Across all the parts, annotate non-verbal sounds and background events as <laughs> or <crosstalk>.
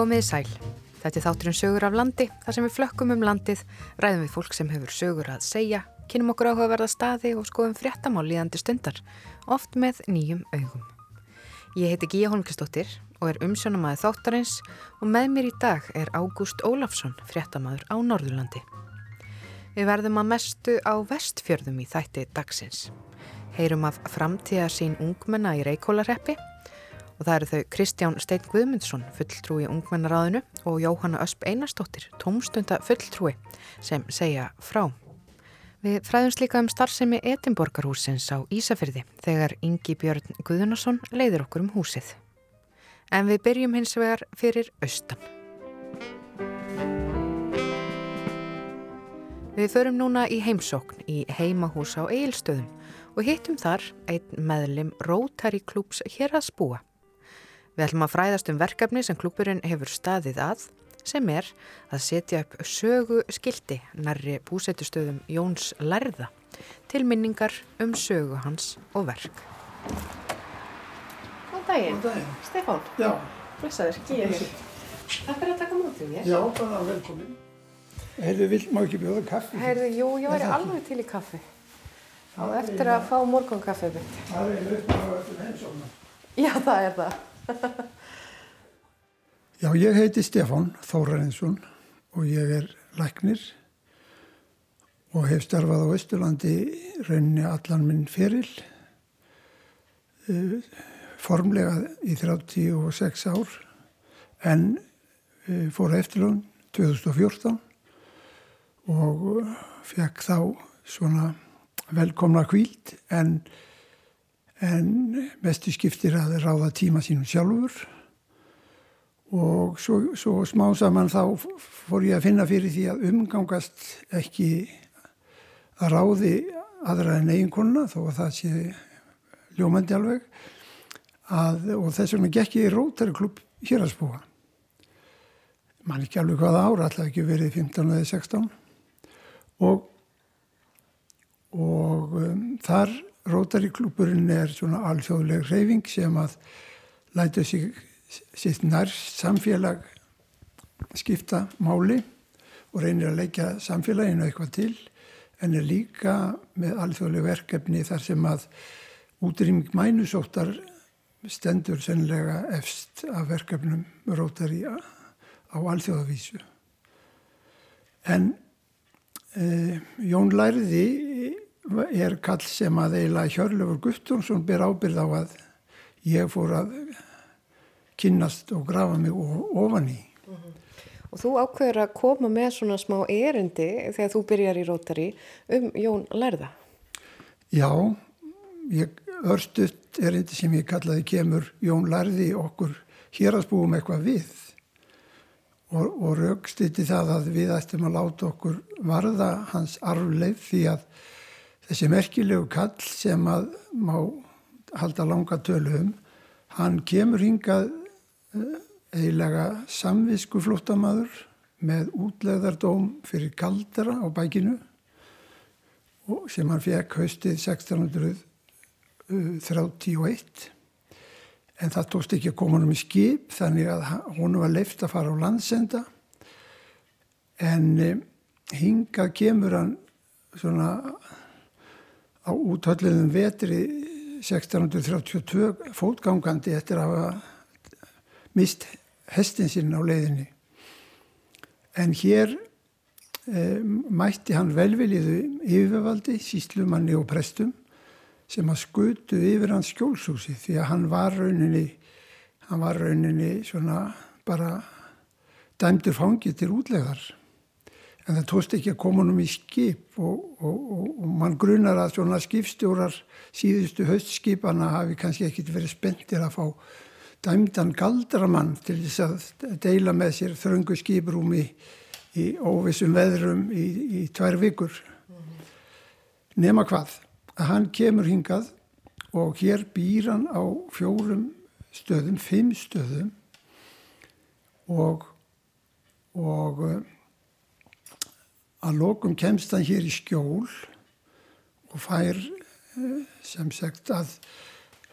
Komiði sæl. Þetta er þátturinn sögur af landi, þar sem við flökkum um landið, ræðum við fólk sem hefur sögur að segja, kynum okkur áhugaverða staði og skoðum fréttamál líðandi stundar, oft með nýjum augum. Ég heiti Gíja Holmkistóttir og er umsjónamaður þáttarins og með mér í dag er Ágúst Ólafsson, fréttamaður á Norðurlandi. Við verðum að mestu á vestfjörðum í þætti dagsins. Heyrum af framtíðarsín ungmenna í Reykjólarreppi og það eru þau Kristján Steinn Guðmundsson, fulltrúi ungmennaráðinu og Jóhanna Ösp Einarstóttir, tómstunda fulltrúi sem segja frá. Við fræðumst líka um starfsemi Edinborgarhúsins á Ísafyrði þegar Ingi Björn Guðunarsson leiðir okkur um húsið. En við byrjum hins vegar fyrir austan. Við förum núna í heimsókn í heimahús á Eilstöðum og hittum þar einn meðlim Rotary Klúps hér að spúa. Við ætlum að fræðast um verkefni sem klúpurinn hefur staðið að sem er að setja upp sögu skildi nærri búsettustöðum Jóns Lærða til minningar um sögu hans og verk. Góðan daginn. Góðan daginn. Stefán. Já. Blessaður, hér. Takk fyrir að taka mútið mér. Já, bara velkomin. Heyrðu, vill má ekki bjóða kaffi? Heyrðu, jú, ég væri Er alveg til í kaffi. Á Það eftir að fá morgunkaffið mitt. Það er upp á öllum heimsóknum. Já, það er það. <laughs> Já, ég heiti Stefán Þórarinsson og ég er læknir og hef starfað á Östurlandi rauninni allan minn feril. eh, Formlega í 36 ár en eh, fór eftirlun 2014 og fekk þá svona velkomna kvíld en, en mestu skiptir að ráða tíma sínum sjálfur. Og svo, svo smá saman þá fór ég að finna fyrir því að umgangast ekki að ráði aðra en eiginkonuna þó að það sé ljómandi alveg að, og þess vegna gekk ég í Rótari klubb hér að spúa mann ekki alveg hvaða ára alltaf ekki verið 15 eða 16 og og um, þar Rótari klubburinn er svona alþjóðleg reyfing sem að læta sig sitt nær samfélag skipta máli og reynir að leikja samfélaginu eitthvað til en er líka með alþjóðleg verkefni þar sem að útrýming mænusóttar stendur sennilega efst af verkefnum Rótari á alþjóðavísu. En eh, Jón Lærði er kall sem að eiginlega Hjörlefur Guttónsson ber ábyrð á að ég fór að kynnast og grafa mig ofan í. Og þú ákveður að koma með svona smá erindi þegar þú byrjar í Rótari um Jón Lærða. Já, ég örstuðt erindi sem ég kallaði kemur Jón Lærði okkur hér að spúum eitthvað við og, og raukstýtti það að við ættum að láta okkur varða hans arfleif því að þessi merkilegu kall sem að má halda langa tölu um, hann kemur hingað eh, eiginlega samvisku flóttamaður með útlegðardóm fyrir kaldara á bækinu sem hann fekk haustið 1631 en það tókst ekki að koma hann um í skip þannig að hún var leift að fara á landsenda. En e, hingað kemur hann svona á úthölluðum vetri 1632 fótgangandi eftir að hafa mist hestin sinn á leiðinni. En hér e, mætti hann velviliðu yfirvaldi, síslumanni og prestum sem að skutu yfir hans skjólshúsi því að hann var rauninni hann var rauninni svona bara dæmdur fangið til útlegar en það tóst ekki að koma honum í skip og, og, og, og mann grunar að svona skipstjórar síðustu haustskipana hafi kannski ekkit verið spenntir að fá dæmdan galdramann til þess að deila með sér þröngu skiprúmi í óvissum veðrum í, í tvær vikur. Nema hvað að hann kemur hingað og hér býr hann á fjórum stöðum, fimm stöðum og og að lokum kemst hann hér í skjól og fær uh, sem sagt að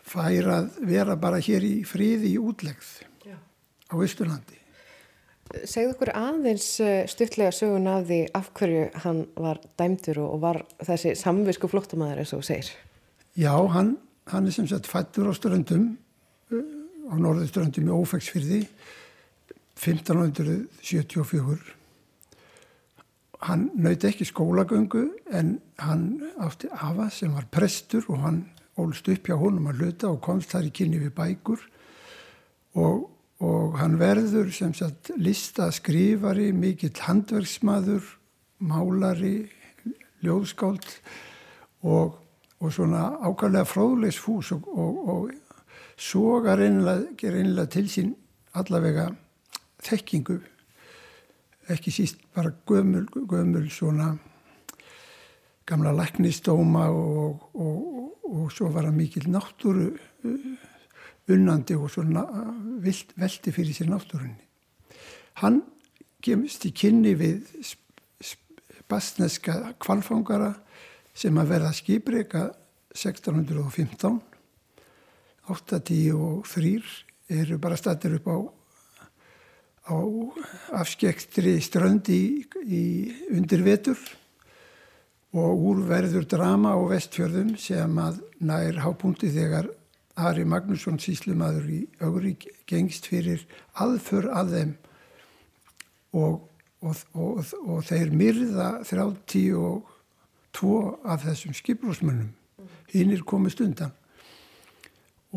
fær að vera bara hér í friði í útlegð Já. á Ísturlandi Segð okkur aðeins eh, stuttlega sögun af því af hverju hann var dæmdur og var þessi samvisku flottamæður eins og segir. Já, hann, hann er sem sagt fættur á ströndum, eh, á norðuströndum í Ófæksfyrði, 1574. Hann nöyti ekki skólagöngu en hann átti afa sem var prestur og hann ólst upp hjá honum að luta og komst þar í kynni við bækur. Og og hann verður sem sagt listaskrifari, mikill handverksmaður, málari, ljóðskáld og, og svona ákvæmlega fróðlegs fús og, og, og sogar einlega til sín allavega þekkingu, ekki síst bara gömul, gömul svona gamla læknistóma og svo var hann mikill náttúru unnandi og svona velti fyrir sér náttúrunni. Hann gemist í kynni við bastneska kvalfangara sem að verða skipreka 1615 8-10 og 3 eru bara statir upp á á afskektri ströndi í, í undir vetur og úrverður drama á vestfjörðum sem að nær hápunkti þegar Ari Magnusson síslumadur í Ögrík gengst fyrir aðför að þeim og, og, og, og þeir myrða 32 af þessum skiprósmönnum hinnir komist undan.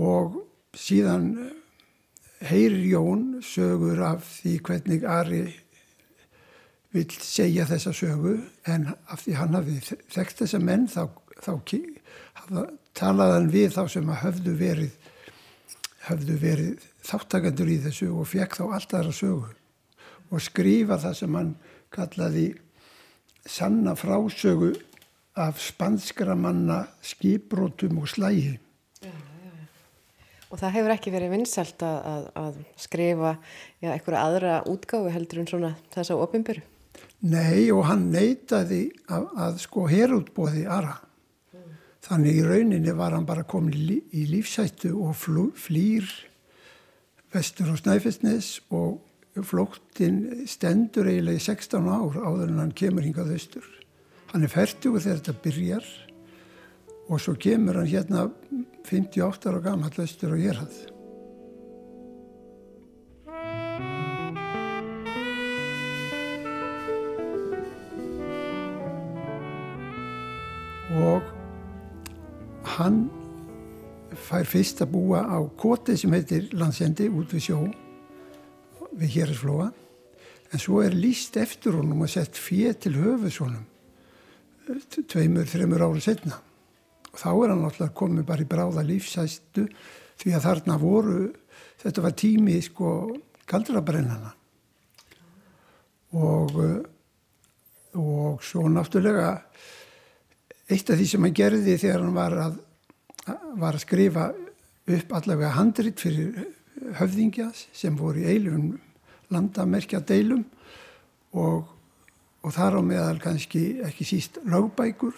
Og síðan heyrir Jón sögur af því hvernig Ari vil segja þessa sögu en af því hann hafi þekkt þessa menn þá, þá talaði hann við þá sem að höfðu verið höfðu verið þáttakandur í þessu og fekk þá alltaf þar að sögu og skrifa það sem hann kallaði sanna frásögu af spanskra manna skiprótum og slægi. Já. Og það hefur ekki verið vinsalt að, að, að skrifa eitthvað aðra útgáfi heldur en svona þess að ofinböru? Nei og hann neytaði að, að sko herútbóði aðra. Þannig í rauninni var hann bara komin í lífsættu og flýr vestur á Snæfellsnes og flóttinn stendur eiginlega í 16 ár áður en hann kemur hingað austur. Hann er færtugu þegar þetta byrjar og svo kemur hann hérna 58 ára gammal austur og ég hafði. Og hann fær fyrst að búa á koti sem heitir landsendi út við sjó við Hérisflóa en svo er líst eftir honum og sett fér til höfusónum tveimur, þreimur ára setna þá er hann alltaf komið bara í bráða lífsæstu því að þarna voru þetta var tími sko kaldrabrennana. Og og svo náttúrulega eitt af því sem hann gerði þegar hann var að, var að skrifa upp allavega handrit fyrir höfðingja sem voru í eilum landamerkja deilum og, og þar á meðal kannski ekki síst lögbækur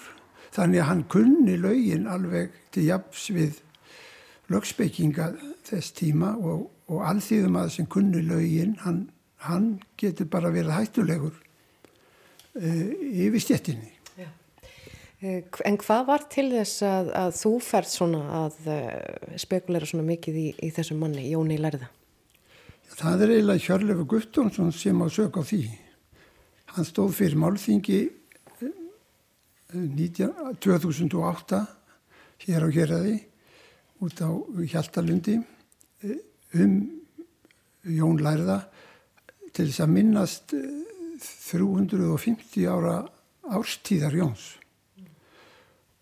þannig að hann kunni lögin alveg til japs við lögspekinga þess tíma og, og alþýðum að sem kunni lögin hann, hann getur bara verið hættulegur uh, yfir stjettinni Eh, en hvað var til þess að, að þú færð svona að uh, spekulera svona mikið í, í þessum manni, Jóni Lærða? Það er eiginlega Hjörlefu Guttónsson sem á sök á því. Hann stóð fyrir málþingi 2008 eh, hér á Hjörði út á Hjaltalundi um Jón Lærða til þess að minnast 350 ára árstíðar Jóns.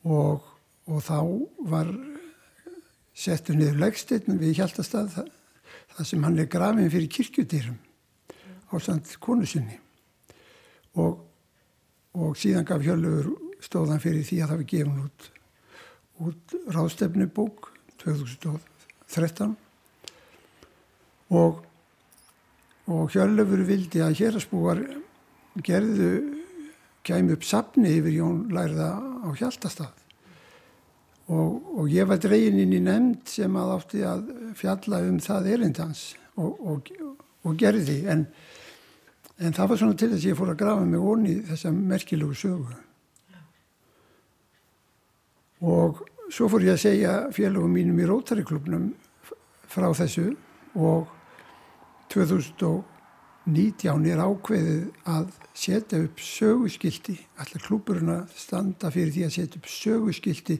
Og, og þá var settur niður legsteinn við Hjaltastað það, það sem hann er grafin fyrir kirkjutýrum á samt konu sinni. Og, og síðan gaf Hjörlefur stóðan fyrir því að það var gefin út, út ráðstefnubók 2013 og, og Hjörlefur vildi að hérasbúar gerðu kæmi upp sapni yfir Jón Lærða á Hjaltastað. Og, og ég var dregin inn í nefnd sem að átti að fjalla um það erindans og, og, gerði. En, en það var svona til þess að ég fór að grafa mig onni þessa merkilegu sögu. Og svo fór ég að segja félagum mínum í Rótariklubnum frá þessu og 2019 er ákveðið að setja upp söguskildi, allir klúburinn að standa fyrir því að setja upp söguskildi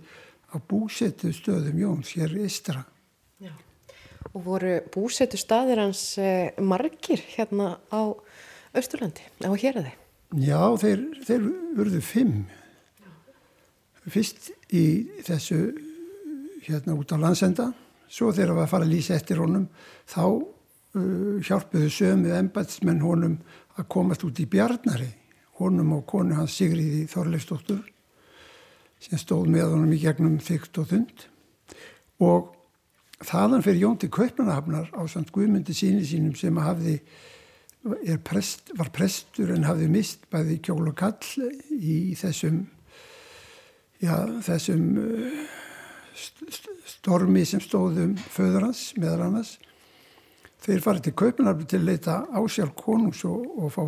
á búsettu stöðum Jóns hér í Istra. Já. Og voru búsettu staðir hans eh, margir hérna á Östurlandi, á hérði? Já, þeir, þeir vörðu fimm. Fyrst í þessu hérna út á landsenda, svo þegar það var að fara að lýsa eftir honum, þá uh, hjálpuðu sömuð ennbætsmenn honum að komast út í Bjarnari honum og konu hans Sigriði Þorleifsdóttur sem stóð með honum í gegnum þygt og þund. Og þaðan fyrir Jón til Kaupanahafnar á samt Guðmundi síni sínum sem hafði, prest, var prestur en hafði mist bæði kjól og kall í þessum já, þessum uh, stormi sem stóðum föður hans meðal annars. Þeir farið til Kaupanarbi til að leita ásjálf konungs og, og fá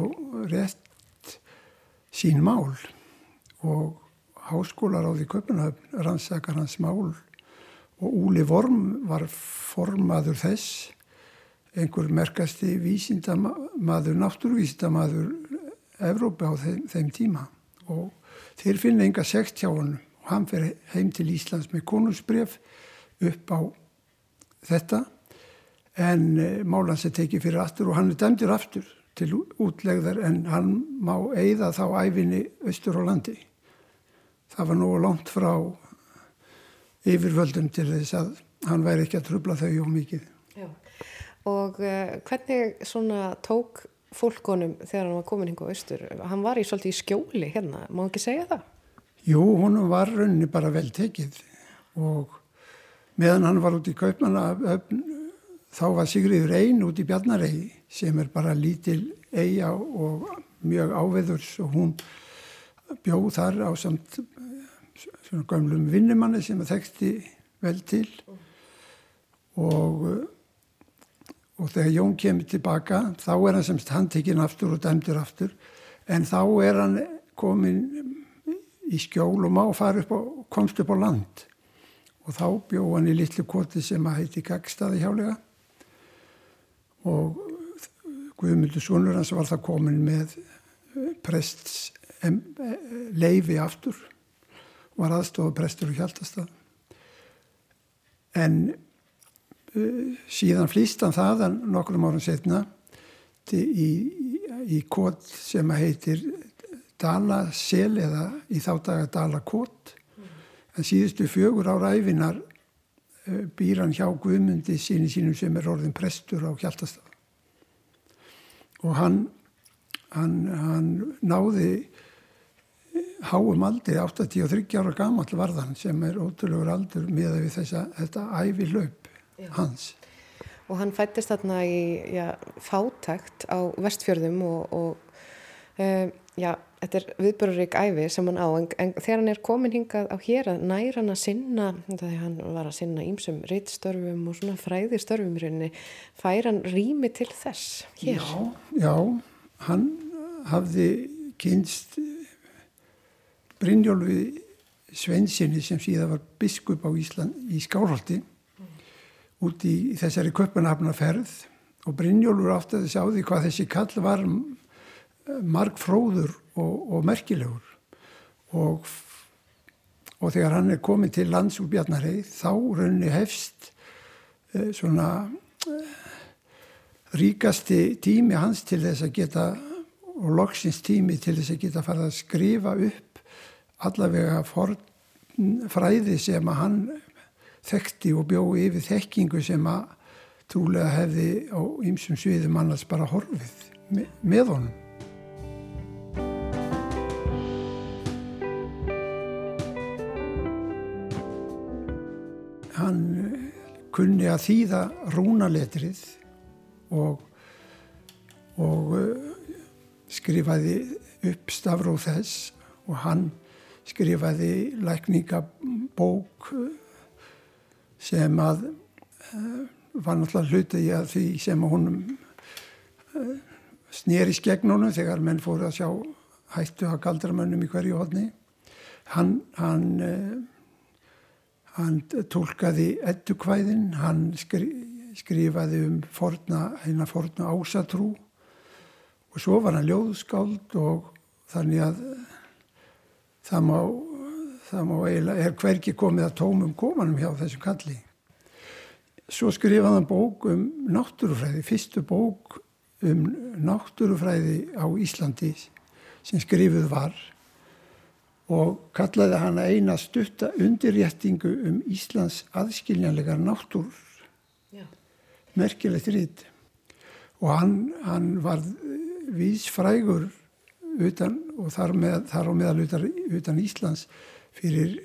rétt sín mál. Og háskólar á því Kaupanarbi rannsakar hans mál og Úli Vorm var formaður þess einhver merkasti vísindamaður, náttúruvísindamaður Evrópa á þeim, þeim tíma. Og þeir finna enga sekt hjá hann og hann fer heim til Íslands með konungsbref upp á þetta en eh, málans er tekið fyrir aftur og hann er dæmdur aftur til útlegðar en hann má eigða þá æfinni austur á landi. Það var nú langt frá yfirvöldum til þess að hann væri ekki að trubla þau og mikið. Já. Og uh, hvernig svona tók fólkonum þegar hann var komin hinga á austur? Hann var í svolítið í skjóli hérna, má ekki segja það? Jú, hún var rauninni bara vel tekið og meðan hann var út í kaupmanna þá var Sigriður einn út í Bjarnaregi sem er bara lítil eiga og mjög áveðurs og hún bjóð þar á samt svona gamlum vinnumanni sem það þekkti vel til og og þegar Jón kemur tilbaka þá er hann semst handtekinn aftur og dæmdur aftur. En þá er hann komin í skjól og má fara upp og komst upp á land. Og þá bjóð hann í litlu koti sem að heiti Gagstaði hjálega og Guðmundur Sónur hans var það komin með eh, prests eh, leifi aftur. Var aðstofa prestur og hjáltastað en síðan flýst hann það nokkrum árum setna í, í kót sem heitir Dalasel eða í þá daga Dalakót en síðustu fjögur ára æfinar Eh, býr hann hjá Guðmundi síni sínum sem er orðin prestur á Hjaltastad og hann, hann, hann náði eh, háum aldri 83 ára gammal varðan sem er ótrúlegur aldur með við þessa, þetta ævi laup hans og hann fættist þarna í já, fátækt á vestfjörðum og, og um, já þetta er viðbörurrík æfi sem hann á en, en þegar hann er komin hingað á hér að næra hann að sinna þegar hann var að sinna ímsum rittstörfum og svona fræðistörfum rauninni fær hann rými til þess hér? Já, já hann hafði kynst Brynjólfi Svensinni sem síðan var biskup á Ísland í Skálholti mm. Út í þessari köpunafnaferð og Brynjólfur átti að sjá því hvað þessi kall var marg fróður og, og merkilegur. Og, og þegar hann er komið til lands úr Bjarnarheið þá raunni hefst eh, svona eh, ríkasti tími hans til þess að geta og loksins tími til þess að geta farið að skrifa upp allavega fræði sem að hann þekkti og bjóði yfir þekkingu sem að trúlega hefði á ymsum sviðum annars bara horfið með, honum. kunni að þýða rúnaletrið og, og uh, skrifaði upp stafróð þess og hann skrifaði lækningabók uh, sem að uh, var náttúrulega hluti í að því sem honum sneri skegnunum þegar menn fóru að sjá hættu að galdramönnum í hverju hodni. Hann, hann, uh, hann tólkaði ettukvæðin, hann skri, skrifaði um forna, hérna forna ásatrú og svo var hann ljóðskáld og þannig að það má, það má eiginlega, er hverki komið að tómum komanum hjá þessum kalli. Svo skrifaði hann bók um náttúrufræði, fyrstu bók um náttúrufræði á Íslandi sem skrifuð var og kallaði hann eina stutta undirréttingu um Íslands aðskiljanlegar náttúr. Já. Merkilegt rít. Og hann, hann var vísfrægur utan, og þar, með, þar á meðal utan, utan Íslands fyrir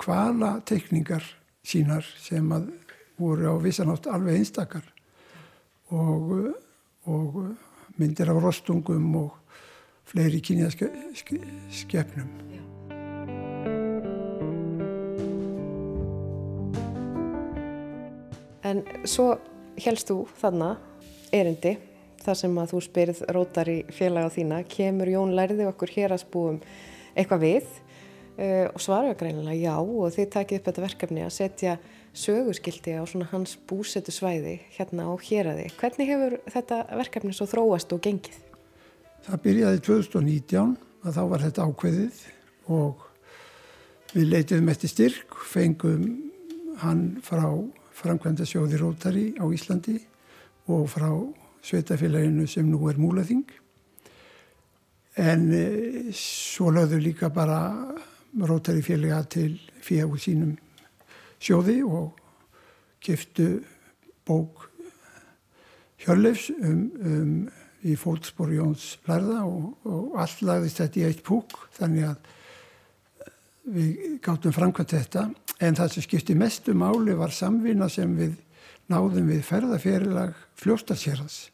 kvala tekningar sínar sem að voru á vissanátt alveg einstakar og, og myndir af rostungum og fleiri kynjaskefnum. En svo helst þú þarna erindi þar sem að þú spyrð rótar í félaga þína, kemur Jón lærði okkur hér að spúum eitthvað við og svaraðu greinilega já og þið takið upp þetta verkefni að setja sögurskildi á svona hans búsetu svæði hérna á hér að þið. Hvernig hefur þetta verkefni svo þróast og gengið? Það byrjaði 2019 að þá var þetta ákveðið og við leitiðum eftir styrk, fengum hann frá framkvæmda sjóði Rótari á Íslandi og frá sveitafélaginu sem nú er múlaþing en e, svo lögðu líka bara Rótari félaga til fjög sínum sjóði og kiftu bók Hjörleifs um, um í fótspor Jóns Lærða og, og allt lagðist þetta í eitt púk þannig að við gáttum framkvæmt þetta en það sem skipti mestu máli var samvinna sem við náðum við ferðaférilag fljóstarsérðas.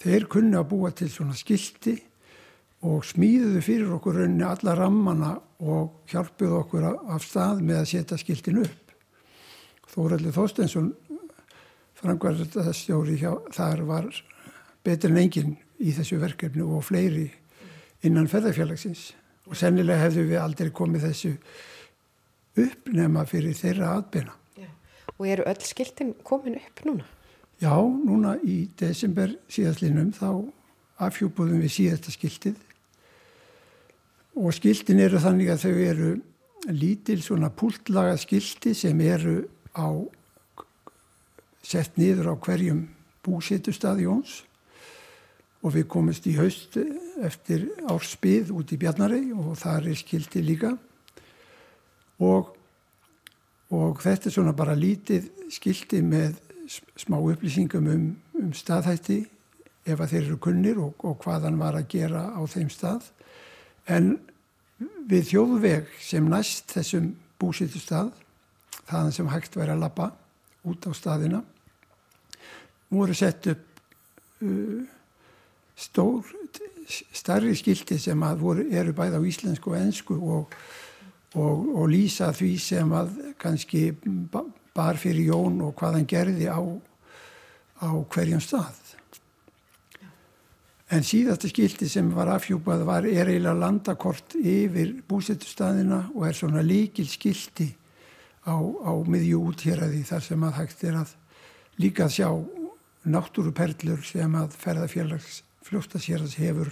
Þeir kunni að búa til svona skildi og smíðuðu fyrir okkur rauninni alla rammana og hjálpuðu okkur af stað með að setja skildin upp. Þóraldur Þóstensson frangvarðastjóri hjá þar var betur en enginn í þessu verkefni og fleiri innan ferðarfélagsins og sennilega hefðu við aldrei komið þessu uppnema fyrir þeirra aðbena. Já. Og eru öll skiltin komin upp núna? Já, núna í desember síðastlinum þá afhjúpuðum við síðasta skiltið og skiltin eru þannig að þau eru lítil svona púltlaga skilti sem eru á sett niður á hverjum búsétustad í óns og við komumst í haust eftir árspið út í Bjarnarei og það er skildi líka. Og, og þetta er svona bara lítið skildi með smá upplýsingum um, um staðhætti ef að þeir eru kunnir og, og hvað hann var að gera á þeim stað en við þjóðveg sem næst þessum búsitu stað þaðan sem hægt væri að lappa út á staðina voru sett upp uh, stór, starri skildi sem voru, eru bæð á íslensku og ennsku og, og, og lýsa því sem að kannski bar fyrir Jón og hvað hann gerði á, á hverjum stað. En síðasta skildi sem var afhjúpað var er eiginlega landakort yfir búsetustæðina og er svona líkil skildi á, á miðjú úthýraði þar sem að hægt er að líka sjá náttúruperlur sem að ferðarfélags fljóstaséras hefur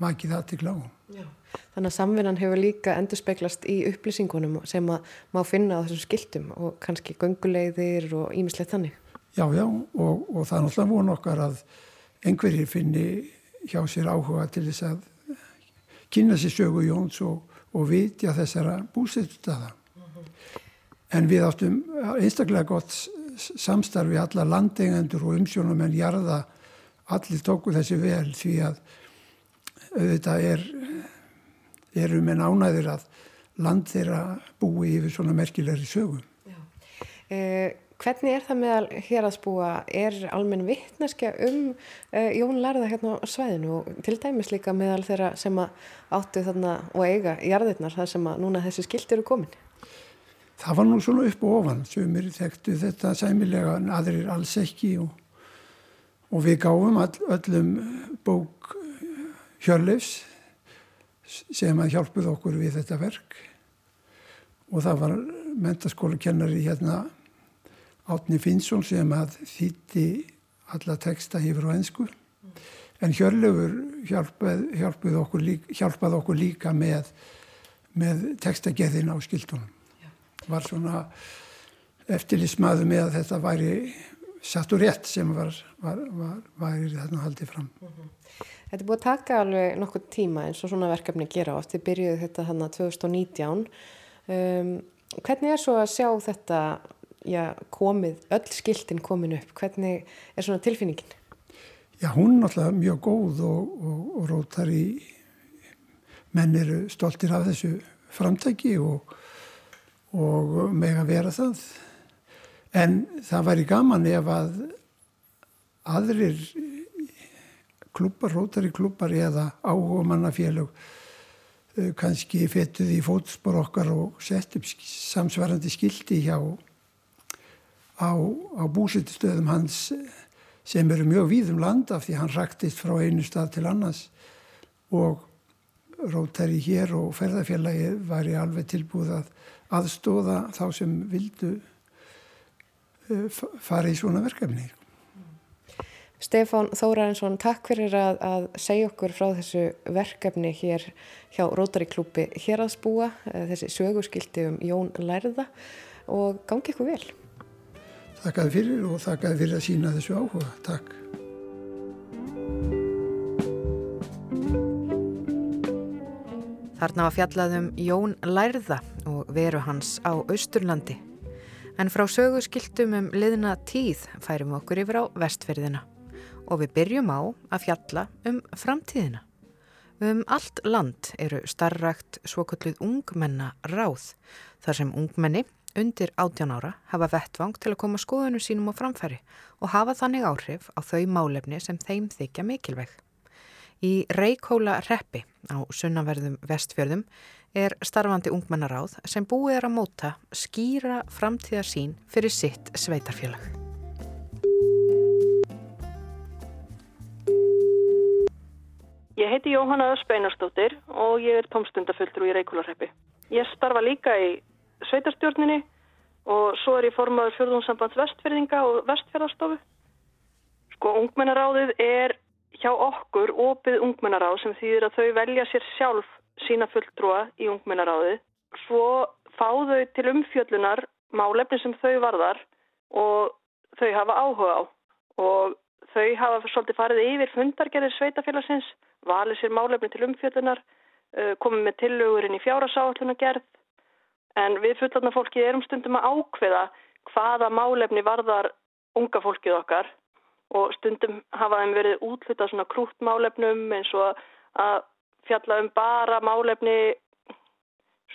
makið aðtikla á. Já. Þannig að samvinnan hefur líka endurspeglast í upplýsingunum sem að má finna á þessum skiltum og kannski göngulegðir og ímislegt þannig. Já, já og, og það er náttúrulega von okkar að einhverjir finni hjá sér áhuga til þess að kynna sér sögu Jóns og, og vitja þessara. -huh. En við áttum einstaklega gott samstarfi alla landeigendur og umsjónum en jarða allir tóku þessi vel því að auðvitað er eru með nánæðir að land þeirra búi yfir svona merkilegri sögum. Eh, hvernig er það meðal hér að spúa? Er almenn vittneskja um eh, Jón Lærða hérna á svæðinu og til dæmis líka meðal þeirra sem áttu þarna og eiga jarðirnar þar sem að núna þessi skilt eru komin? Það var nú svona upp og ofan sem er þekktu þetta sæmilega en aðrir alls ekki og og við gáum all, öllum bók Hjörleifs sem að hjálpuð okkur við þetta verk og það var mentaskóla kennari hérna Átni Finnsson sem að þýtti alla texta yfir á ennsku en Hjörleifur hjálpað, hjálpað, okkur líka, hjálpað okkur líka með, með textageðin á skildunum var svona eftirlismæðu með að þetta væri satt og rétt sem var, var, var, var þarna haldið fram. Þetta er búið að taka alveg nokkur tíma eins og svona verkefni gera oft. Þið byrjuðu þetta hann að 2019. Um, hvernig er svo að sjá þetta já, komið, öll skiltin komin upp? Hvernig er svona tilfinningin? Já, hún er náttúrulega mjög góð og, og, og rótar í menn eru stoltir af þessu framtæki og, og meg að vera það. En það væri gaman ef að aðrir klubbar, rótari klubbar eða áhuga mannafélög eh, kannski fettuð í fótspor okkar og sett upp samsvarandi skildi hjá á, á búsittustöðum hans sem eru mjög víðum land af því hann raktist frá einu stað til annars og rótari hér og ferðarfélagi var í alveg tilbúið að aðstóða þá sem vildu eh, fara í svona verkefni. Stefán Þórarinsson, takk fyrir að, að segja okkur frá þessu verkefni hér hjá Rótari klúpi hér að spúa, eh, þessi sögurskildi um Jón Lærða og gangi ykkur vel. Þakkaði fyrir og þakkaði fyrir að sína þessu áhuga. Takk. Þarna var fjallaðum Jón Lærða og veru hans á Austurlandi. En frá sögurskildum um liðna tíð færum okkur yfir á vestferðina og við byrjum á að fjalla um framtíðina. Um allt land eru starrakt svokölluð ungmenna ráð þar sem ungmenni undir 18 ára hafa vettvang til að koma skoðunum sínum á framfæri og hafa þannig áhrif á þau málefni sem þeim þykja mikilvæg. Í Reykjóla reppi á sunnanverðum vestfjörðum er starfandi ungmennaráð sem búið er að móta skýra framtíðarsín fyrir sitt sveitarfélag. Ég heiti Jóhanna Öspeinarstóttir og ég er tómstundafulltrú í Reykjólarheppi. Ég starfa líka í sveitarstjórninni og svo er ég formadur fjörðunsambands vestfyrðinga og vestfjörðarstofu. Sko, ungmennaráðið er hjá okkur opið ungmennaráð sem þýðir að þau velja sér sjálf sína fulltrúa í ungmennaráðið. Svo fá þau til umfjöllunar málefni sem þau varðar og þau hafa áhuga á og þau hafa svolítið farið yfir fundargerðir sveitafélagsins valið sér málefni til umfjöldunar, uh, komið með tillögurinn í fjárasáalluna gerð en við fullarna fólki erum stundum að ákveða hvaða málefni varðar unga fólkið okkar og stundum hafa þeim verið útlutað svona krút málefnum eins og að fjalla um bara málefni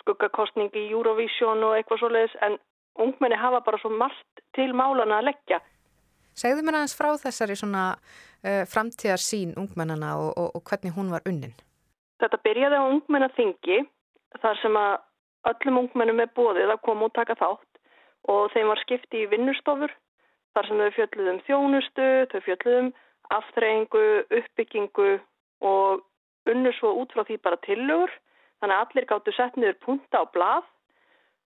skuggakostning í Eurovision og eitthvað svo leiðis en ungmenni hafa bara svo margt til málana að leggja. Segðu mér aðeins frá þessari svona uh, framtíðar sín ungmennana og, og, og hvernig hún var unnin? Þetta byrjaði á ungmennaþingi þar sem að öllum ungmennum er bóðið að koma og taka þátt. Og þeim var skipti í vinnustofur þar sem þau fjöldluðum þjónustu, þau fjöldluðum aftreyingu, uppbyggingu og unnur svo út frá því bara tillögur. Þannig að allir gáttu sett niður punta á blað.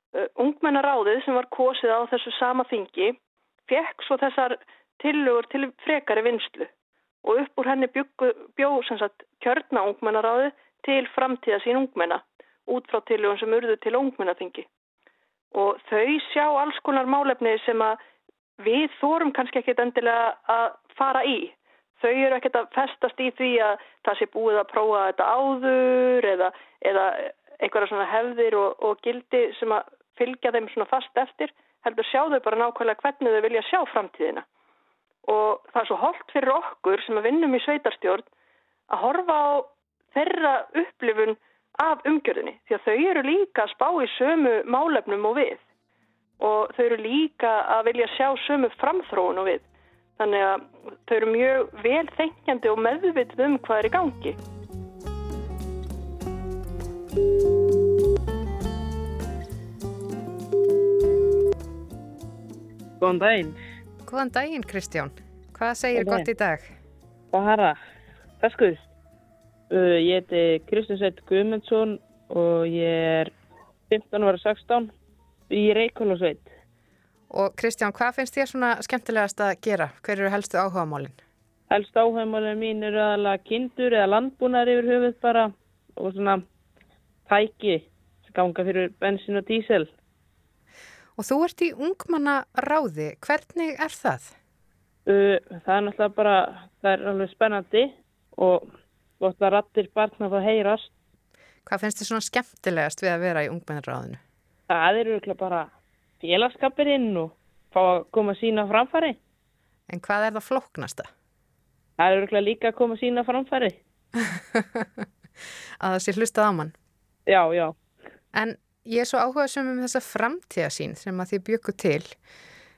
Uh, ungmennaráðið sem var kosið á þessu sama þingi fekk svo þessar tillögur til frekari vinslu og upp úr henni bjóð kjörna ungmennaráði til framtíða sín ungmenna út frá tillögun sem urðu til ungmennaþingi. Og þau sjá alls konar málefni sem að við þórum kannski ekkit endilega að fara í. Þau eru ekkit að festast í því að það sé búið að prófa þetta áður eða, eða einhverja svona hefðir og, og gildi sem að fylgja þeim svona fast eftir heldur sjá þau bara nákvæmlega hvernig þau vilja sjá framtíðina og það er svo holdt fyrir okkur sem að vinnum í sveitarstjórn að horfa á þeirra upplifun af umgjörðinni því að þau eru líka að spá í sömu málefnum og við og þau eru líka að vilja sjá sömu framþróun og við þannig að þau eru mjög vel þengjandi og meðvitið um hvað er í gangi Góðan daginn Góðan daginn Kristján. Hvað segir Góðan gott í dag? Bara, feskur. Uh, ég heiti Kristján Sveit Guðmundsson og ég er 15 ára 16 í Reykjólasveit. Og Kristján, hvað finnst þér svona skemmtilegast að gera? Hver eru helstu áhugamálinn? Helst áhæmálið mín eru aðalega kindur eða landbúnar yfir höfuð bara og svona tæki sem ganga fyrir bensin og dísel. Og þú ert í ungmanna ráði. Hvernig er það? Uh, það er náttúrulega bara, það er alveg spennandi og gott að rattir barna það heyrast. Hvað finnst þér svona skemmtilegast við að vera í ungmennaráðinu? Það eru örugglega bara félagskapirinn og fá að koma sína framfæri. En hvað er það flóknasta? Það eru örugglega líka að koma sína framfæri. <laughs> Að það sé hlustað á mann. Já, já. En ég er svo áhugaðsum um þessa framtíðasín sem að þið byggu til.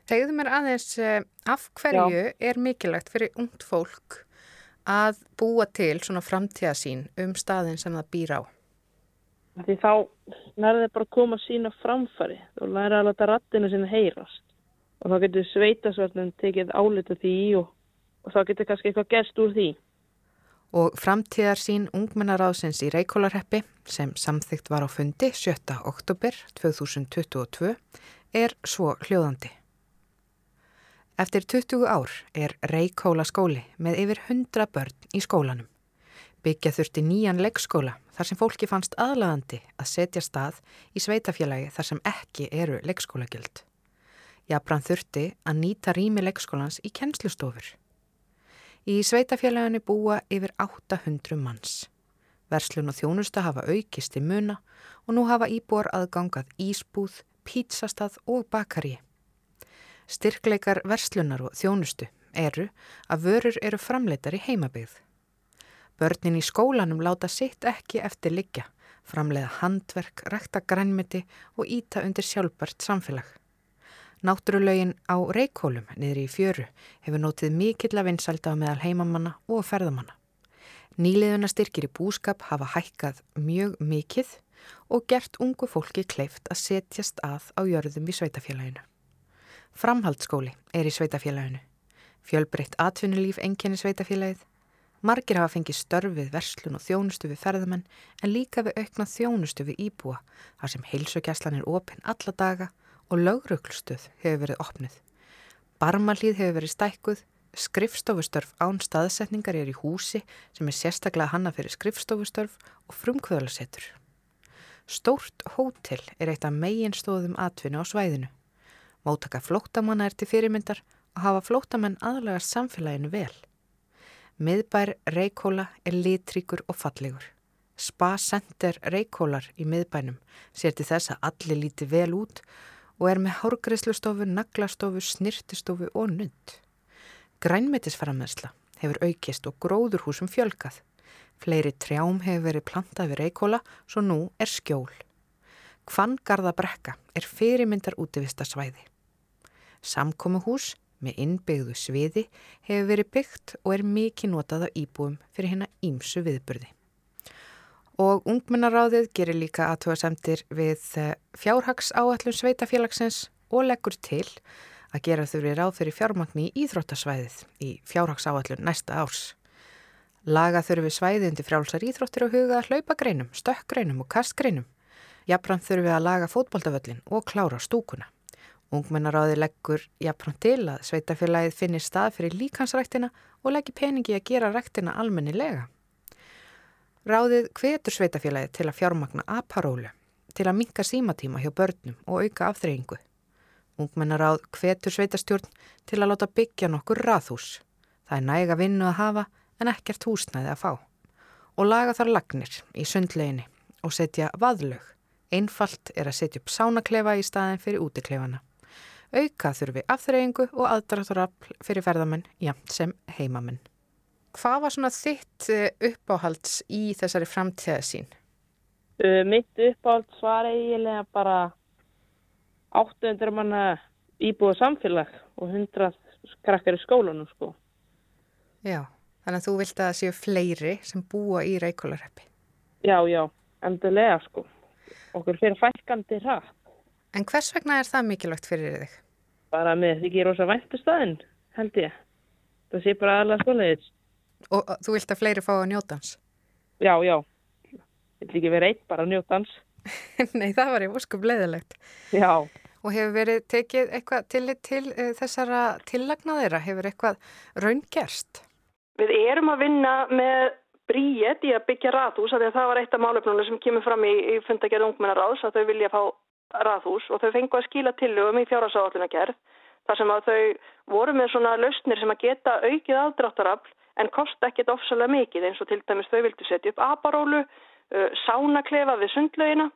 Segðu mér aðeins eh, af hverju er mikilvægt fyrir ungt fólk að búa til svona framtíðasín um staðin sem það býr á? Því þá nærði bara að koma sína á framfæri og læra að láta rattinu sinna heyrast. Og þá getur sveitasvörnum tekið álita því og, og þá getur kannski eitthvað gerst úr því. Og framtíðarsín ungmennaráðsins í Reykjólarheppi sem samþygt var á fundi 7. oktober 2022 er svo hljóðandi. Eftir 20 ár er Reykjóla skóli með yfir 100 börn í skólanum. Byggja þurfti nýjan leikskóla þar sem fólki fannst aðlaðandi að setja stað í sveitafélagi þar sem ekki eru leikskólagjöld. Jafnbrann þurfti að nýta rými leikskólans í kennslustofur. Í sveitafélaginu búa yfir 800 manns. Verslun og þjónusta hafa aukist í muna og nú hafa íbúar aðgangað ísbúð, pítsastað og bakari. Styrkleikar verslunar og þjónustu eru að vörur eru framleitar í heimabygð. Börnin í skólanum láta sitt ekki eftir liggja, framleiða handverk, rekta grænmiti og íta undir sjálfbært samfélag. Náttúrulegin á reikólum niður í fjöru hefur nótið mikill að vinsalda meðal heimamanna og ferðamanna. Nýliðuna styrkir í búskap hafa hækkað mjög mikill og gert ungu fólki kleift að setjast að á jörðum í sveitafélaginu. Framhaldsskóli er í sveitafélaginu. Fjölbreytt atvinnulíf enginni sveitafélagið. Margir hafa fengið störfið verslun og þjónustu við ferðamenn en líka við aukna þjónustu við íbúa þar sem heilsugjastlan er opinn alla daga og lögruglustuð hefur verið opnið. Barmalíð hefur verið stækkuð, skrifstofustörf án staðsetningar er í húsi sem er sérstaklega hanna fyrir skrifstofustörf og frumkvöðlasettur. Stórt hótel er eitt af meginstóðum atvinnu á svæðinu. Mótaka flóttamanna er til fyrirmyndar og hafa flóttamenn aðlagast samfélaginu vel. Miðbær Reykjóla er litríkur og fallegur. Spa Center Reykjólar í miðbænum sér til þess að allir líti vel út og er með hárgreislustofu, naglastofu, snirtistofu og nudd. Grænmetisframmersla hefur aukist og gróðurhúsum fjölkað. Fleiri trjám hefur verið plantað við Reykjóla svo nú er skjól. Kvanngarðabrekka er fyrirmyndar útivistasvæði. Samkomuhús með innbyggðu sviði hefur verið byggt og er mikið notað af íbúum fyrir hérna ímsu viðburði. Og ungmennaráðið gerir líka aðtöðasemtir við fjárhags áallum sveitafélagsins og leggur til að gera þurfi ráð fyrir fjármagni í Íþróttasvæðið í fjárhags áallum næsta árs. Laga þurfi svæði undir frjálsar íþróttir og huga hlaupagreinum, stökkgreinum og kastgreinum. Jafnframt þurfi að laga fótboltavöllin og klára stúkuna. Ungmennaráði leggur jafnfram til að sveitafélagið finnir stað fyrir líkansræktina og leggi peningi að gera ræktina almennilega. Ráðið hvetur sveitafélagið til að fjármagna aparólu, til að minka símatíma hjá börnum og auka afþreyingu. Ungmennaráð hvetur sveitastjórn til að láta byggja nokkur raðhús. Það er næga vinnu að hafa en ekkert húsnæði að fá. Og laga þar lagnir í sundleginni og setja vaðlög. Einfalt er að setja upp sánaklefa í staðin fyrir útiklefana. Auka þurfi afþreyingu og aðdrátturafl fyrir ferðamenn, jamt sem heimamenn. Hvað var svona þitt uppáhalds í þessari framtíðasín? Uh, mitt uppáhalds var eiginlega bara 800 manna íbúið samfélag og 100 krakkar í skólanum sko. Já, þannig að þú vilt að það séu fleiri sem búa í Reykjólarheppi. Já, já, endilega sko. Okkur fyrir fælkandi rætt. En hvers vegna er það mikilvægt fyrir þig? Bara með því ekki rosa væntu staðin, held ég. það sé bara aðalega svoleiðis. Og þú vilt að fleiri fá að njóta hans? Já, já, ég vil ekki vera einn bara að njóta hans. <laughs> Nei, það var ég óskup leiðilegt. Já, Og hefur verið tekið eitthvað tillit til uh, þessara tillagnaðira? Hefur eitthvað raungerst? Við erum að vinna með bríet í að byggja rathús, af því að það var eitt af málefnunum sem kemur fram í, í fundagerð ungmennaráðs að þau vilja fá rathús og þau fengu að skila tillögum í fjárhásáallunagerð þar sem að þau voru með svona lausnir sem að geta aukið aðdráttarafl en kosta ekkit ofsalega mikið eins og til dæmis þau vildu setja upp aparólu, uh, sánaklefa við sundlaugina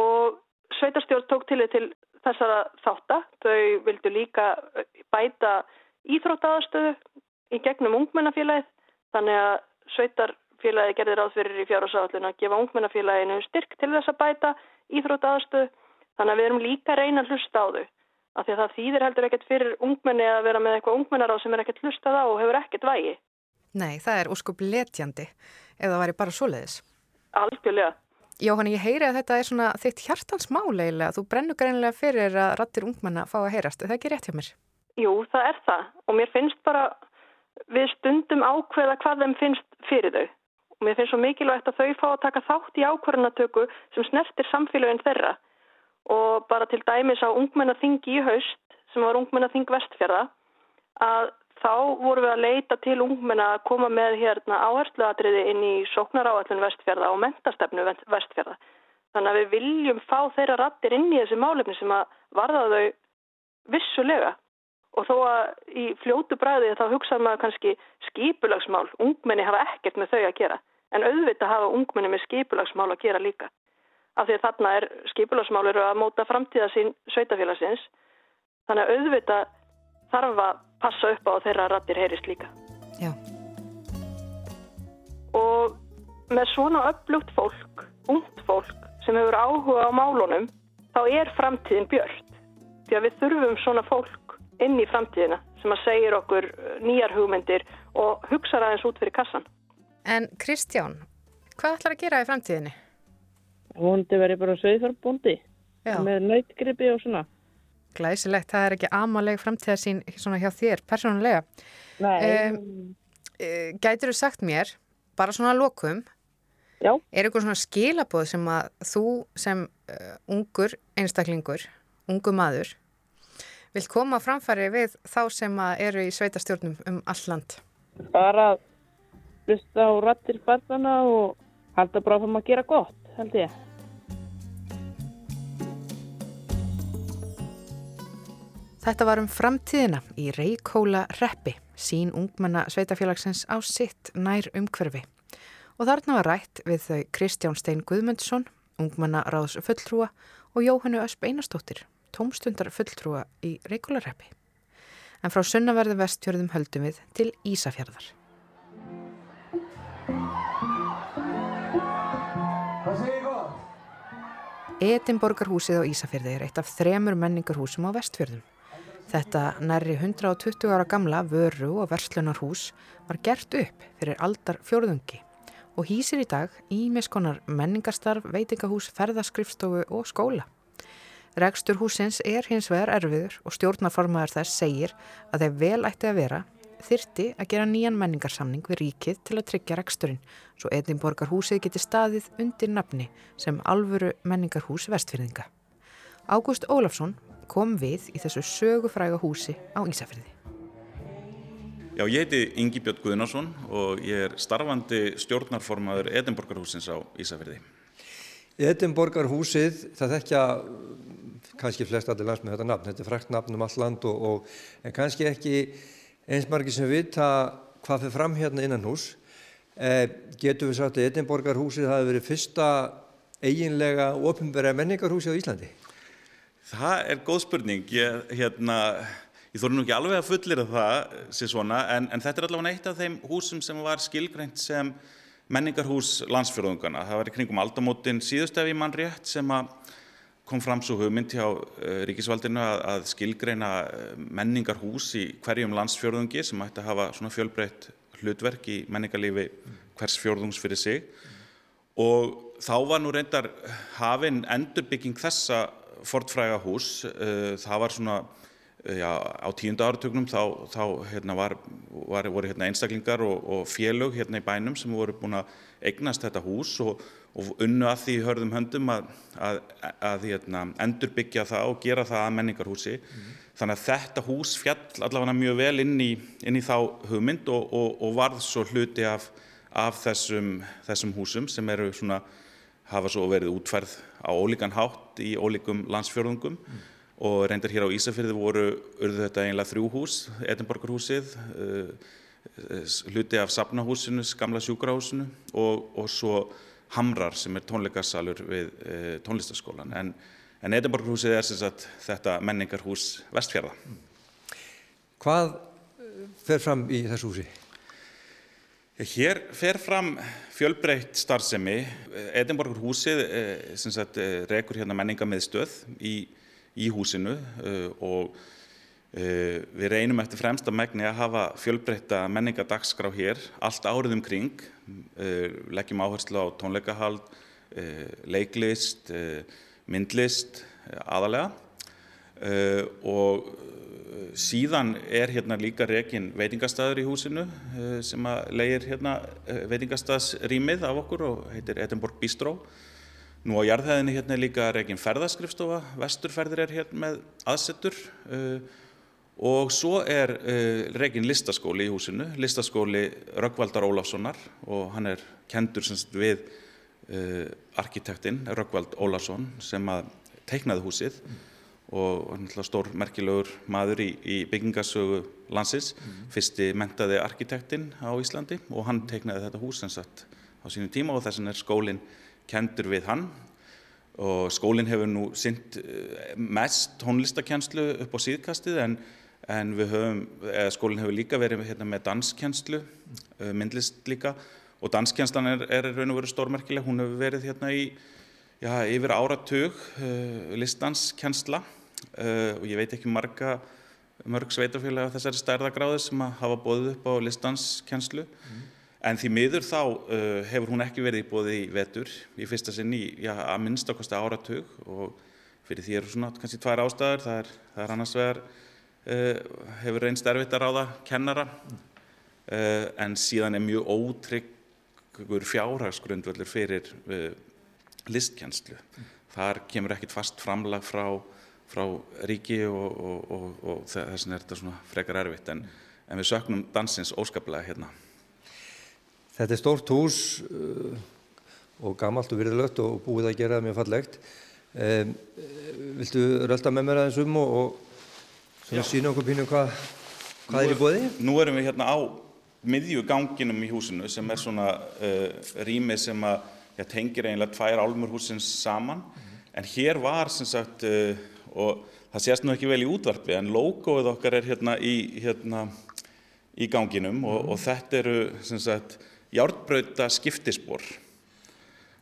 og sveitarstjórn tók til til þessara þátta. Þau vildu líka uh, bæta íþróttaðastöðu í gegnum ungmennafélagið þannig að sveitarfélagið gerði ráð fyrir í fjárhásáallun að gefa ungmennafélaginu styrk til þess að bæta íþróttaðastöðu þannig að við erum líka að reyna að hlusta á þau af því að það þýðir heldur ekkert fyrir ungmenni að vera með eitthvað ungmennaráð sem er ekkert hlustað á og hefur ekkert vægi. Nei, það er óskup letjandi ef það væri bara svoleiðis. Algjörlega. Jóhann, ég heyri að þetta er svona þitt hjartans máleilega. Þú brennur greinilega fyrir að rattir ungmenna fá að heyrast. Er það ekki rétt hjá mér? Jú, það er það og mér finnst bara við stundum ákveða hvað þeim finnst fyrir þau. Og mér finnst svo mikilvægt að þau fá að taka þátt í ákvarðanatöku sem snertir samfélagin þeirra og bara til dæmis á ungmennaþingi í haust sem var ungmennaþing vestfjörða að þá vorum við að leita til ungmenna að koma með hérna áhersluatriði inn í sóknaráallun vestfjörða og mentastefnu vestfjörða. Þannig að við viljum fá þeirra rattir inn í þessi málefni sem að varða þau vissulega. Og þó að í fljótu bræði þá hugsaðum maður kannski skipulagsmál, ungmenni hafa ekkert með þau að gera. En auðvitað hafa ungmenni með skipulagsmál að gera líka af því að þarna er skipulagsmálur að móta framtíða sín sveitafélagsins. Þannig að auðvitað þarf að passa upp á þeirra rattir heyrist líka. Já. Og með svona upplugt fólk, ungt fólk sem hefur áhuga á málunum, þá er framtíðin björnt. Því að við þurfum svona fólk inn í framtíðina sem að segja okkur nýjar hugmyndir og hugsa aðeins út fyrir kassan. En Kristján, hvað ætlar að gera í framtíðinni? Vondi verið bara sveiðfarbúndi með nautgripi og svona. Glæsilegt, það er ekki amaleg framtíðarsýn svona hjá þér, persónulega. Nei. Um, gætir þú sagt mér, bara svona að lokum, Já. er eitthvað svona skilabóð sem að þú sem uh, ungur einstaklingur, ungu maður, vilt koma að framfæri við þá sem að eru í sveitastjórnum um all land? Bara hlusta á rattir barnana og halda bara áfram að gera gott, held ég. Þetta var um framtíðina í Reykjóla reppi, sín ungmenna sveitafélagsins á sitt nær umhverfi. Og þarna var rætt við þau Kristján Stein Guðmundsson, ungmenna ráðs fulltrúa og Jóhannu Ösp Einarstóttir, tómstundar fulltrúa í Reykjóla reppi. En frá sunnaverðu vestjörðum höldum við til Ísafjörðar. Edinborgarhúsið á Ísafjörði er eitt af þremur menningarhúsum á vestfjörðum. Þetta nærri 120 ára gamla vöru og verslunarhús var gert upp fyrir aldar fjörðungi og hýsir í dag ímiskonar menningarstarf, veitingahús, ferðaskrifstofu og skóla. Rekstur húsins er hins vegar erfiður og stjórnarformaður þess segir að þeir vel ætti að vera þyrti að gera nýjan menningarsamning við ríkið til að tryggja reksturinn svo Edinborgarhúsið geti staðið undir nafni sem alvöru menningarhús vestfyrðinga. Ágúst Ólafsson kom við í þessu sögufræga húsi á Ísafjörði. Já, ég heiti Ingi Björn Guðnarsson og ég er starfandi stjórnarformaður Edinborgarhúsins á Ísafjörði. Edinborgarhúsið, það þekkja kannski flest allir lands með þetta nafn, þetta er frækt nafn um all land og, og en kannski ekki eins margir sem vita hvað fyrir fram hérna innan hús. Eh, getur við sagt að Edinborgarhúsið hafi verið fyrsta eiginlega ofinverða menningarhúsi á Íslandi? Það er góð spurning. Ég, hérna, ég þóru nú ekki alveg að fullir það sé svona, en, en þetta er allavega eitt af þeim húsum sem var skilgreint sem menningarhús landsfjörðungana. Það var í kringum aldamótin síðustefi mann rétt sem að kom fram svo hugmynd hjá uh, ríkisvaldinu að, að skilgreina menningarhús í hverjum landsfjörðungi sem ætti að hafa svona fjölbreytt hlutverk í menningarlífi hvers fjörðungs fyrir sig og þá var nú reyndar hafinn endurbygging þessa fortfræga hús. Uh, það var svona já, á tíunda áratögnum þá, þá hérna, var, var, voru hérna, einstaklingar og, og félög hérna í bænum sem voru búin að eignast þetta hús og, og unnu að því hörðum höndum að, að, að hérna, endurbyggja það og gera það að menningarhúsi. Mm. Þannig að þetta hús fjall allavega mjög vel inn í, inn í þá hugmynd og, og varð svo hluti af, af þessum, þessum húsum sem eru svona, hafa svo verið útferð á ólíkan hátt í ólíkum landsfjörðungum. Mm og reyndar hér á Ísafjörði voru urðu þetta einlega þrjú hús, Edinborgarhúsið, uh, hluti af Sapnahúsinu, Gamla sjúkrahúsinu og, og svo Hamrar sem er tónleikasalur við uh, tónlistaskólan. En, en Edinborgarhúsið er sem sagt þetta menningarhús vestfjörða. Hvað fer fram í þessu húsi? Hér fer fram fjölbreytt starfsemi. Edinborgarhúsið rekur hérna menningamæðstöð í í húsinu uh, og uh, við reynum eftir fremsta megni að hafa fjölbreytta menningadagsskrá hér allt árið um kring, uh, leggjum áherslu á tónleikahald, leiklist, myndlist aðalega og síðan er hérna líka rekin veitingastæður í húsinu sem að leir hérna veitingastæðsrýmið af okkur og heitir Edinborg Bistró Nú á jarðhæðinni hérna er líka reygin ferðaskrifstofa, vesturferðir er hérna með aðsettur uh, og svo er uh, reygin listaskóli í húsinu, listaskóli Röggvaldar Ólafssonar og hann er kendur semst við uh, arkitektinn Röggvald Ólafsson sem að teiknaði húsið mm. og hann er stór merkilegur maður í, í byggingasögu landsins, mm. fyrsti mentaði arkitektinn á Íslandi og hann teiknaði þetta hús sem sagt á sínum tíma og þessin er skólinn kendur við hann og skólinn hefur nú synt eh, mest tónlistakenslu upp á síðkastið en, en höfum, skólinn hefur líka verið hérna, með danskenslu, eh, myndlist líka og danskenslan er, er raun og verið stórmerkileg, hún hefur verið hérna í já, yfir áratug uh, listanskensla uh, og ég veit ekki marga mörg sveitafélag af þessari stærðagráði sem hafa bóðið upp á listanskenslu mm. En því miður þá uh, hefur hún ekki verið í bóði í vetur í fyrsta sinn í já, að minnstakosti áratug og fyrir því eru svona kannski tvær ástæður. Það er, það er annars vegar uh, hefur reynst erfitt að ráða kennara uh, en síðan er mjög ótryggur fjárhagsgrundvöldur fyrir uh, listkjenslu. Þar kemur ekkit fast framlag frá, frá ríki og, og, og, og þess vegna er þetta svona frekar erfitt en, en við söknum dansins óskaplega hérna. Þetta er stórt hús uh, og gamalt og virðilegt og búið að gera það mjög fallegt. Um, viltu rölda með mér aðeins um og, og sína okkur pínu hvað, hvað er í bóði? Nú erum við hérna á miðju ganginum í húsinu sem er svona uh, rými sem að já, tengir eiginlega tvær álmurhúsins saman. Mm. En hér var sem sagt, uh, og það sést nú ekki vel í útvarpi, en logoið okkar er hérna í, hérna, í ganginum og, og þetta eru sem sagt járnbrauta skiptispor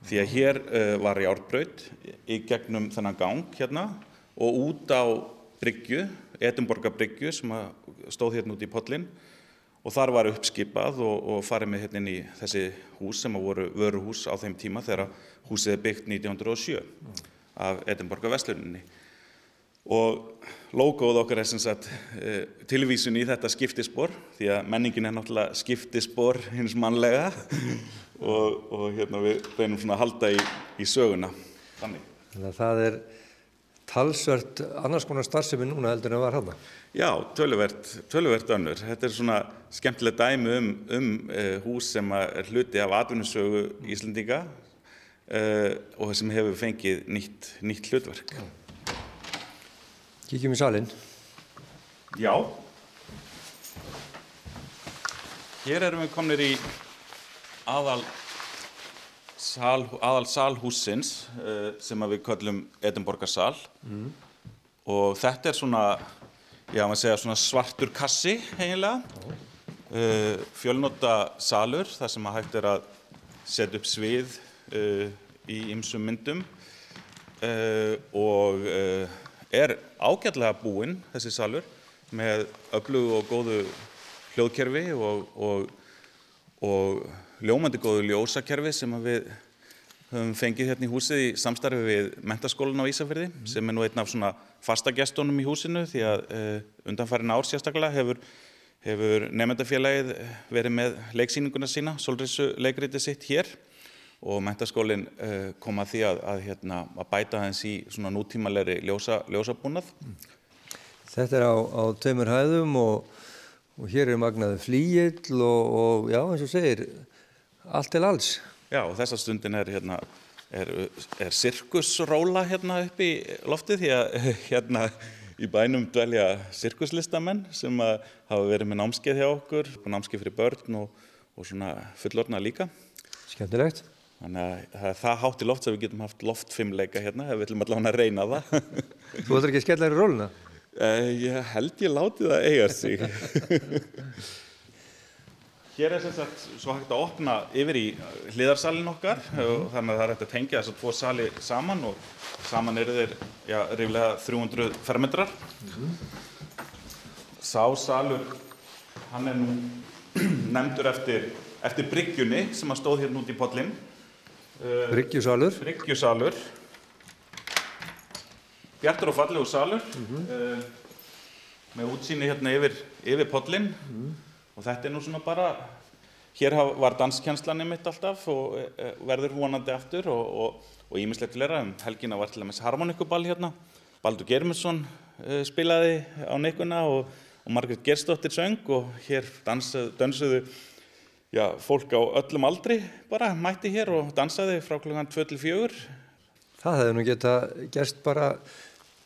því að hér uh, var járnbraut í gegnum þennan gang hérna og út á Bryggju, Edinborga Bryggju sem stóð hérna út í pollin og þar var uppskipað og, og farið með hérna inn í þessi hús sem voru vöruhús á þeim tíma þegar húsið er byggt 1907 af Edinborga Vestluninni og logoð okkar er sem sagt eh, tilvísun í þetta skiptispor því að menningin er náttúrulega skiptispor hins mannlega <laughs> og, og hérna við reynum svona að halda í, í söguna þannig. Þannig að það er talsvert annars konar starfsemi núna heldur en það var hann? Já, töluvert, önnur. Þetta er svona skemmtileg dæmi um, um uh, hús sem er hluti af atvinnusögu Íslandinga uh, og sem hefur fengið nýtt, nýtt hlutverk. Já. Kíkjum í salin. Já. Hér erum við komnir í aðal, sal, aðal salhúsins uh, sem við kallum Edinborgarsal mm. og þetta er svona, já segja svona svartur kassi eiginlega, uh, fjölnóta salur þar sem að hægt er að setja upp svið uh, í ymsum myndum og er ágætlega búinn þessi salur með öflugu og góðu hljóðkerfi og, og, og ljómandi góðu ljósakerfi sem við höfum fengið hérna í húsið í samstarfi við mentaskólan á Ísafjörði mm. sem er nú einn af svona fasta gestónum í húsinu því að uh, undanfærin ár sérstaklega hefur, hefur nefndafélagið verið með leiksýninguna sína, Solrissu leikriti sitt hér og mentaskólinn uh, kom að því að, að, hérna, að bæta hans í svona nútímalegri ljósa, ljósabúnað. Þetta er á, á tveimur hæðum og, og hér er magnaði flíill og, og já eins og segir allt til alls. Já og þessa stundin er, hérna, er, er sirkusróla hérna upp í loftið því að <laughs> hérna í bænum dvelja sirkuslistamenn sem hafa verið með námskeið hjá okkur, námskeið fyrir börn og, og svona fullorna líka. Skemmtilegt. Þannig að það hátt í loft sem við getum haft loftfimmleika hérna ef við ætlum allavega að reyna það. <laughs> Þú ætlar ekki að skella þér í róluna? Uh, ég held ég láti það eiga sig. <laughs> Hér er sem sagt svo hægt að opna yfir í hliðarsalinn okkar mm -hmm. og þannig að það er hægt að tengja þessar tvo sali saman og saman eru þeir já, ríflega 300 fermetrar. Mm -hmm. Sá salur, hann er nú <clears throat> nefndur eftir, eftir bryggjunni sem að stóð hérna út í podlinn. Uh, Bryggjusalur. Bryggjusalur. Bjartur og fallegu salur mm -hmm. uh, með útsýni hérna yfir, yfir podlinn mm og þetta er nú svona bara, hér var danskjænslanir mitt alltaf og uh, verður húanandi aftur og ímislegt flera, um helgina var til dæmis harmonikuball hérna, Baldur Germundsson spilaði á neikuna og, og Margrit Gerstóttir söng og hér dansuðu já, fólk á öllum aldri bara mætti hér og dansaði frá klukkan 2-4 Það hefði nú geta gerst bara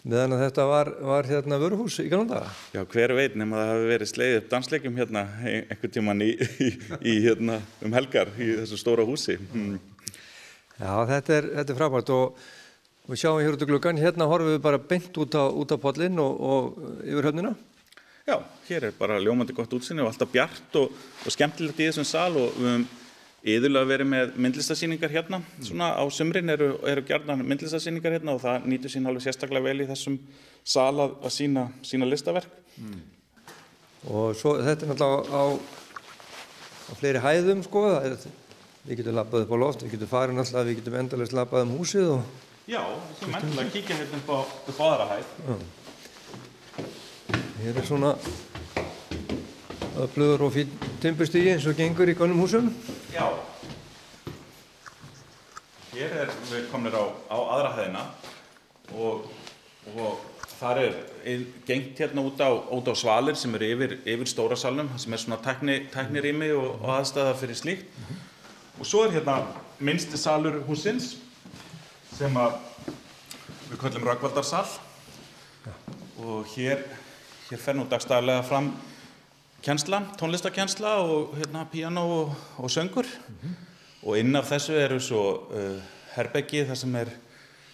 meðan að þetta var, var hérna vöruhús í ganum daga. Já, hver veit nema það hafi verið sleið upp dansleikum hérna einhvern tíman í, í, í hérna um helgar í þessu stóra húsi. Mm. Já, þetta er, þetta er frábært og við sjáum hér út á gluggan, hérna horfum við bara beint út á, á podlinn og, og yfir höfnina. Já, hér er bara ljómandi gott útsinni og alltaf bjart og, og skemmtilegt í þessum sal og við höfum yðurlega verið með myndlistasýningar hérna. Svona á sumrin eru, eru gerðan myndlistasýningar hérna og það nýtur sín alveg sérstaklega vel í þessum sal að, að sína, sína listaverk. Mm. Og svo þetta er náttúrulega á, á fleiri hæðum sko. Er, við getum lappað upp á loft, við getum farið náttúrulega, við getum endalist lappað um húsið. Og... Já, við getum endilega að kíkja hérna upp á, upp á aðra hæð. Já. Hér er svona öflugur og fín timpustígi eins og gengur í konum húsum. Já. Hér er við kominir á, á aðra hæðina og, og þar er gengt hérna út á, út á svalir sem eru yfir, yfir stóra salnum sem er svona tækni, tæknirými og, og aðstæða fyrir slíkt. Og svo er hérna minnsti salur húsins sem að við kallum Rökkvaldarsal ja. og hér, hér fer nú dagstæðilega fram kjensla, tónlistakjensla og hérna piano og, og söngur mm -hmm. og inn af þessu eru svo uh, herbeggi þar sem er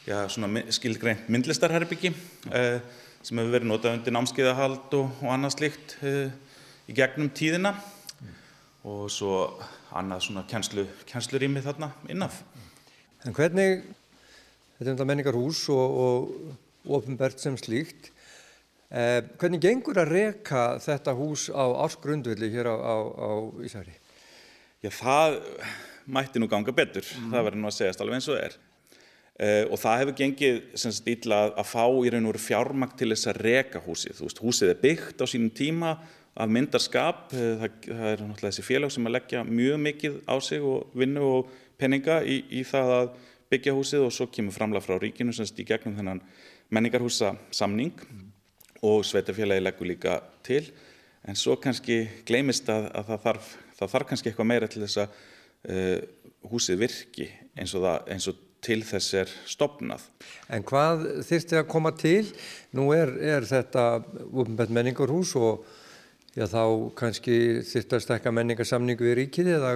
já, skilgreint myndlistarherbeggi uh, sem hefur verið notað undir námskeiðahald og, og annað slikt uh, í gegnum tíðina mm. og svo annað svona kjenslu, kjenslurými þarna innaf. En hvernig, þetta er um menningarhús og, og ofinbert sem slíkt Eh, hvernig gengur að reka þetta hús á ársgrundvilli hér á, á, á Ísari? Já, það mætti nú ganga betur, mm. það verður nú að segjast alveg eins og það er. Eh, og það hefur gengið stíla að fá í raun og veru fjármakt til þess að reka húsið. Þú veist, húsið er byggt á sínum tíma af myndarskap, eh, það, það er náttúrulega þessi félag sem að leggja mjög mikið á sig og vinnu og peninga í, í það að byggja húsið og svo kemur framlega frá ríkinu sem stí gegnum þennan menningarhúsa samning. Mm og sveitafélagi leggur líka til en svo kannski gleimist að, að það, þarf, það þarf kannski eitthvað meira til þess að uh, húsið virki eins og, það, eins og til þess er stopnað. En hvað þyrsti að koma til? Nú er, er þetta umbett menningarhús og já, þá kannski þyrsti að stekka menningarsamningu í ríkið eða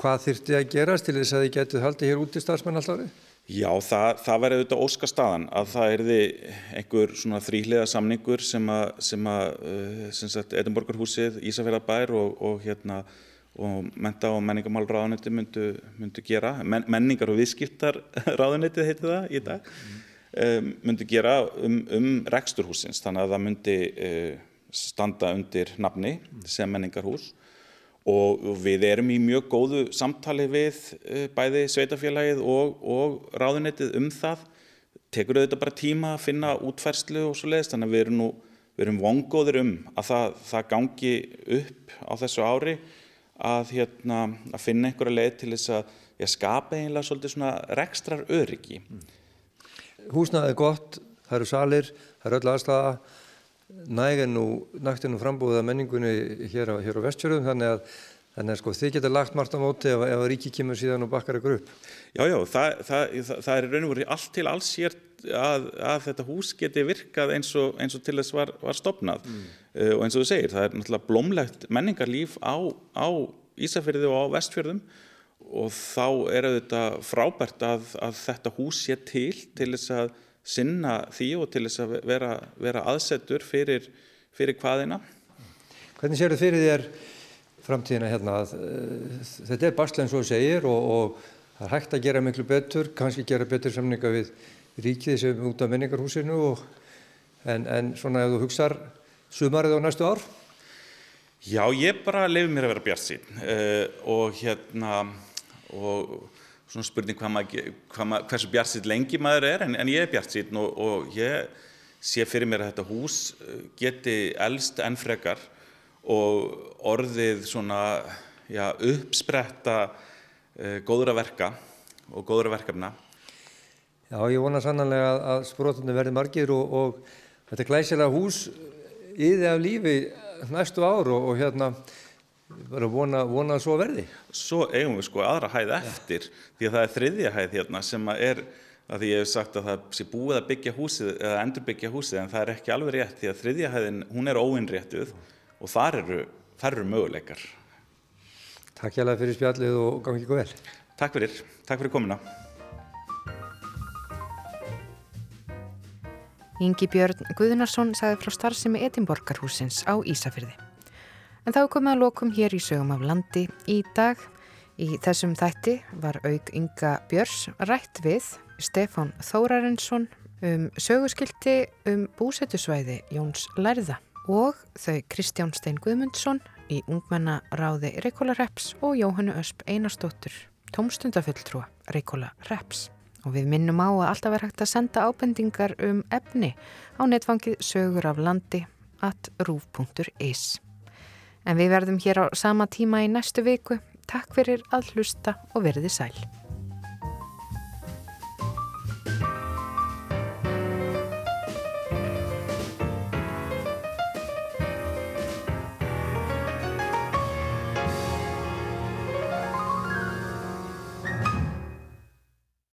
hvað þyrsti að gerast til þess að þið getur haldið hér út í starfsmenn alltaf? Já, það, það verði auðvitað óska staðan að það erði einhver svona þrýhliða samningur sem að, sem að, uh, sem sagt, Edinborgarhúsið, Ísafjörðabær og, og hérna og menta og menningamálráðanetti myndu, myndu gera, Men, menningar og viðskiptarráðanetti heitir það í dag, mm. um, myndu gera um, um reksturhúsins þannig að það myndi uh, standa undir nafni sem menningarhús og við erum í mjög góðu samtali við uh, bæði sveitafélagið og, og ráðunettið um það tekur auðvitað bara tíma að finna útferðslu og svo leiðist þannig að við erum nú við erum vongóðir um að það, það gangi upp á þessu ári að, hérna, að finna einhverja leið til þess að ég skapa einlega svolítið svona rekstrar öryggi. Húsnaðið er gott, það eru salir, það eru öll aðstæða, nægir nú, nægt er nú frambúðað menningunni hér á, hér á vestjörðum þannig að Þannig að sko þið geta lagt margt á móti ef, ef ríki kemur síðan og bakkar ykkur upp. Já, já, það, það, það, það er raun og verið allt til alls hér að, að þetta hús geti virkað eins og, eins og til þess var, var stopnað mm. uh, og eins og þú segir, það er náttúrulega blómlegt menningarlíf á, á Ísafjörði og á Vestfjörðum og þá er þetta frábært að, að þetta hús sé til til þess að sinna því og til þess að vera, vera aðsettur fyrir, fyrir hvaðina. Hvernig séu þið fyrir þér framtíðina hérna uh, þetta er og þú segir og, og það er hægt að gera miklu betur, kannski gera betur samninga við ríkið sem út af menningarhúsinu og, en, en svona ef þú hugsar sumarið á næstu ár? Já, ég bara lefi mér að vera bjart sín uh, eh, og hérna og svona spurning hvað maður, hvað maður, hversu bjart sín lengi maður er en, en ég er bjart sín og, og ég sé fyrir mér að þetta hús geti elst enn frekar og orðið svona já, uppspretta uh, góðra verka og góðra verkefna. Já, ég vona sannanlega að, sprótunni verði margir og, og þetta glæsilega hús yði af lífi næstu ár og, og hérna bara vona, vona að svo verði. Svo eigum við sko aðra hæð eftir ja. því að það er þriðja hæð hérna sem er að því ég hef sagt að það sé búið að byggja húsið eða endur byggja húsið en það er ekki alveg rétt því að þriðja hæðin hún er óinréttuð og þar eru, þar eru möguleikar. Takk hjá það fyrir spjallið og gangi ykkur vel. Takk fyrir, takk fyrir komina. Ingi Björn Guðunarsson sagði frá starfsemi Edimborgarhúsins á Ísafyrði. En þá komum við að lokum hér í sögum af landi í dag. Í þessum þætti var auk Inga Björns rætt við Stefán Þórarinsson um sögurskildi um búsettusvæði Jóns Lærða og þau Kristján Stein Guðmundsson í ungmennaráði Reykjóla Reps og Jóhannu Ösp Einarstóttur, tómstundafulltrúa Reykjóla Reps. Og við minnum á að alltaf er hægt að senda ábendingar um efni á netfangið sögur af landi at rúf.is. En við verðum hér á sama tíma í næstu viku. Takk fyrir að hlusta og verði sæl.